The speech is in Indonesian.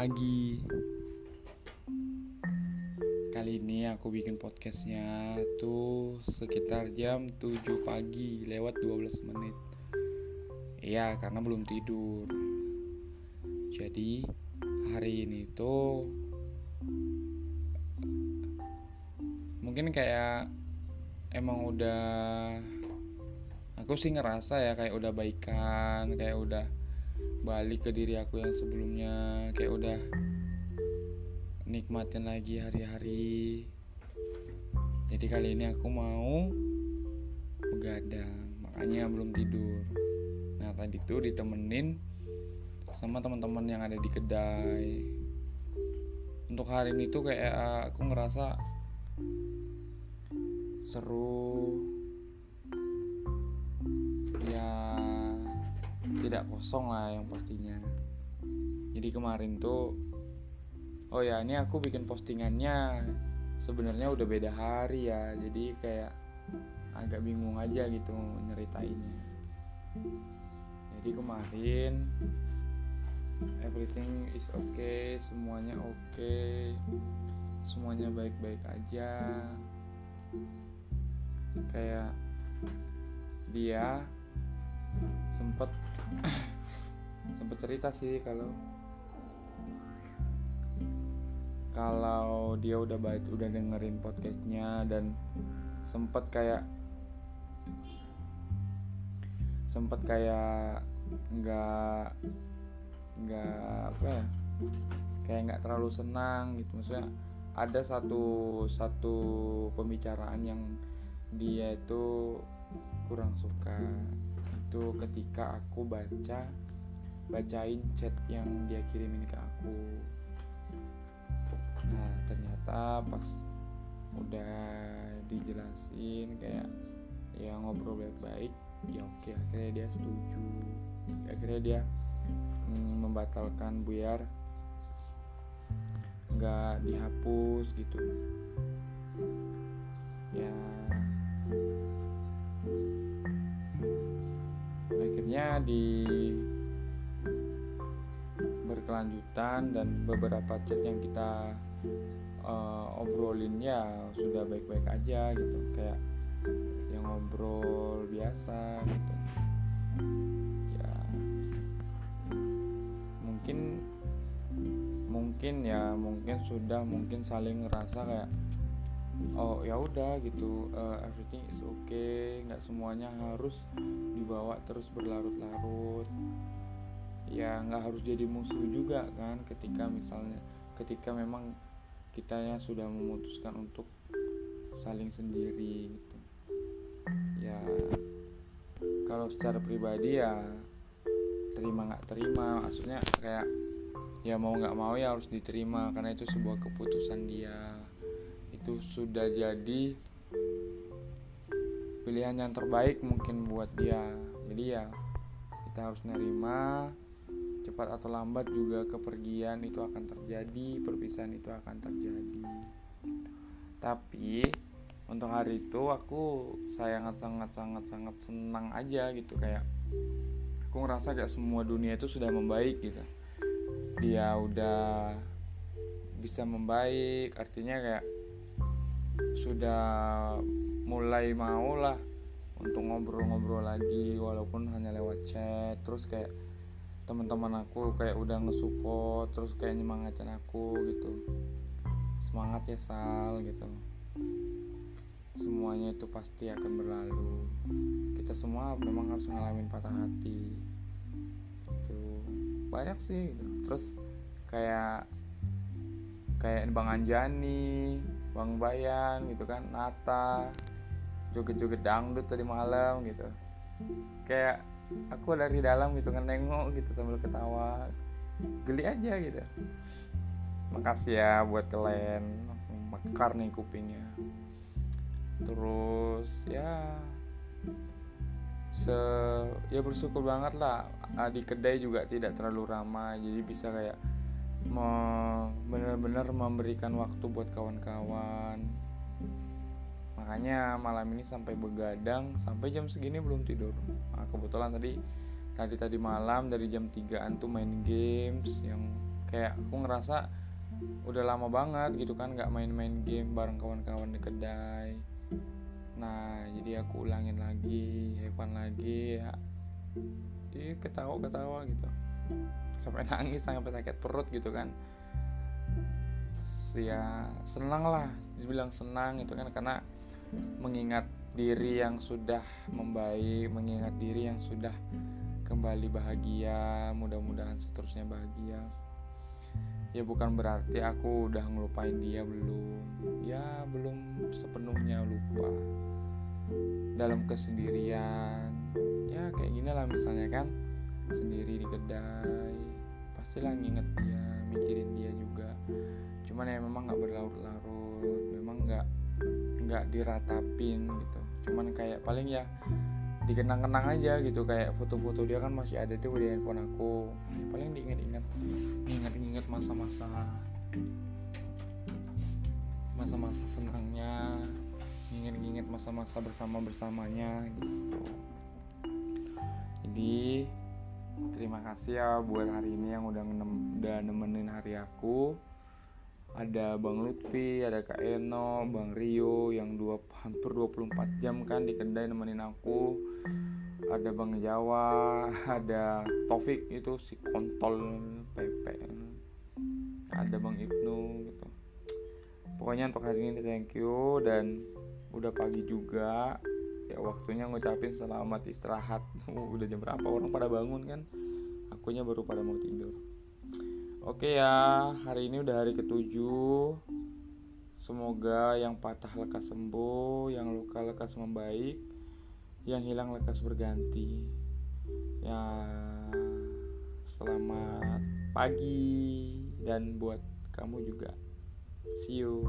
pagi. Kali ini aku bikin podcastnya tuh sekitar jam 7 pagi lewat 12 menit. Iya karena belum tidur. Jadi hari ini tuh Mungkin kayak emang udah Aku sih ngerasa ya kayak udah baikan Kayak udah balik ke diri aku yang sebelumnya. Kayak udah nikmatin lagi hari-hari. Jadi kali ini aku mau begadang. Makanya belum tidur. Nah tadi tuh ditemenin sama teman-teman yang ada di kedai. Untuk hari ini tuh kayak aku ngerasa seru tidak kosong lah yang pastinya jadi kemarin tuh oh ya ini aku bikin postingannya. Sebenarnya udah beda hari ya jadi kayak agak bingung aja gitu nyeritainnya. Jadi kemarin everything is okay semuanya oke okay, semuanya baik-baik aja. Kayak dia sempet sempet cerita sih kalau kalau dia udah baik udah dengerin podcastnya dan sempet kayak sempet kayak nggak nggak apa ya kayak nggak terlalu senang gitu. Maksudnya ada satu satu pembicaraan yang dia itu kurang suka itu ketika aku baca bacain chat yang dia kirimin ke aku. Nah ternyata pas udah dijelasin kayak ya ngobrol baik-baik ya oke akhirnya dia setuju. Akhirnya dia mm, membatalkan biar nggak dihapus gitu di berkelanjutan dan beberapa chat yang kita uh, obrolin ya sudah baik-baik aja gitu. Kayak yang ngobrol biasa gitu. Ya. Mungkin mungkin ya mungkin sudah mungkin saling ngerasa kayak oh ya udah gitu uh, everything is okay nggak semuanya harus dibawa terus berlarut-larut. Ya nggak harus jadi musuh juga kan ketika misalnya ketika memang kita ya sudah memutuskan untuk saling sendiri gitu. Ya kalau secara pribadi ya terima nggak terima maksudnya kayak ya mau nggak mau ya harus diterima karena itu sebuah keputusan dia itu sudah jadi pilihan yang terbaik mungkin buat dia. Jadi ya kita harus nerima cepat atau lambat juga kepergian itu akan terjadi perpisahan itu akan terjadi. Tapi untuk hari itu aku sangat sangat sangat sangat senang aja gitu kayak aku ngerasa kayak semua dunia itu sudah membaik gitu. Dia udah bisa membaik artinya kayak sudah mulai mau lah untuk ngobrol-ngobrol lagi walaupun hanya lewat chat. Terus kayak teman-teman aku kayak udah ngesupport terus kayak nyemangatin aku gitu. Semangat ya Sal gitu. Semuanya itu pasti akan berlalu. Kita semua memang harus ngalamin patah hati. Itu banyak sih gitu. Terus kayak kayak Bang Anjani Bang Bayan gitu kan Nata joget-joget dangdut tadi malam gitu. Kayak aku dari dalam gitu kan nengok gitu sambil ketawa. Geli aja gitu. Makasih ya buat kalian mekar nih kupingnya. Terus ya se ya bersyukur banget lah. Di kedai juga tidak terlalu ramai jadi bisa kayak benar-benar memberikan waktu buat kawan-kawan. Makanya malam ini sampai begadang sampai jam segini belum tidur. Nah, kebetulan tadi tadi tadi malam dari jam 3an tuh main games yang kayak aku ngerasa udah lama banget gitu kan nggak main-main game bareng kawan-kawan di kedai. Nah jadi aku ulangin lagi Evan lagi ya. Ih, ketawa-ketawa gitu sampai nangis sampai sakit perut gitu kan. Ya senang lah dibilang senang itu kan karena mengingat diri yang sudah membaik mengingat diri yang sudah kembali bahagia mudah-mudahan seterusnya bahagia. Ya bukan berarti aku udah ngelupain dia belum. Ya belum sepenuhnya lupa. Dalam kesendirian. Ya kayak gini lah misalnya kan sendiri di kedai. Pastilah nginget dia mikirin dia juga. Cuman ya memang nggak berlarut-larut memang nggak nggak diratapin gitu. Cuman kayak paling ya dikenang-kenang aja gitu kayak foto-foto dia kan masih ada tuh di handphone aku. Paling diinget-inget inget-inget masa-masa masa-masa senangnya inget-inget masa-masa bersama bersamanya gitu. Jadi terima kasih ya buat hari ini yang udah udah nemenin hari aku. Ada Bang Lutfi, ada Kak Eno, Bang Rio yang dua, hampir 24 jam kan di kedai nemenin aku. Ada Bang Jawa, ada Taufik itu si kontol Pepe. Ada Bang Ibnu gitu. Pokoknya untuk hari ini thank you. Dan udah pagi juga waktunya ngucapin selamat istirahat udah jam berapa orang pada bangun kan akunya baru pada mau tidur Oke ya, hari ini udah hari ketujuh. Semoga yang patah lekas sembuh, yang luka lekas membaik, yang hilang lekas berganti. Ya, selamat pagi dan buat kamu juga. See you.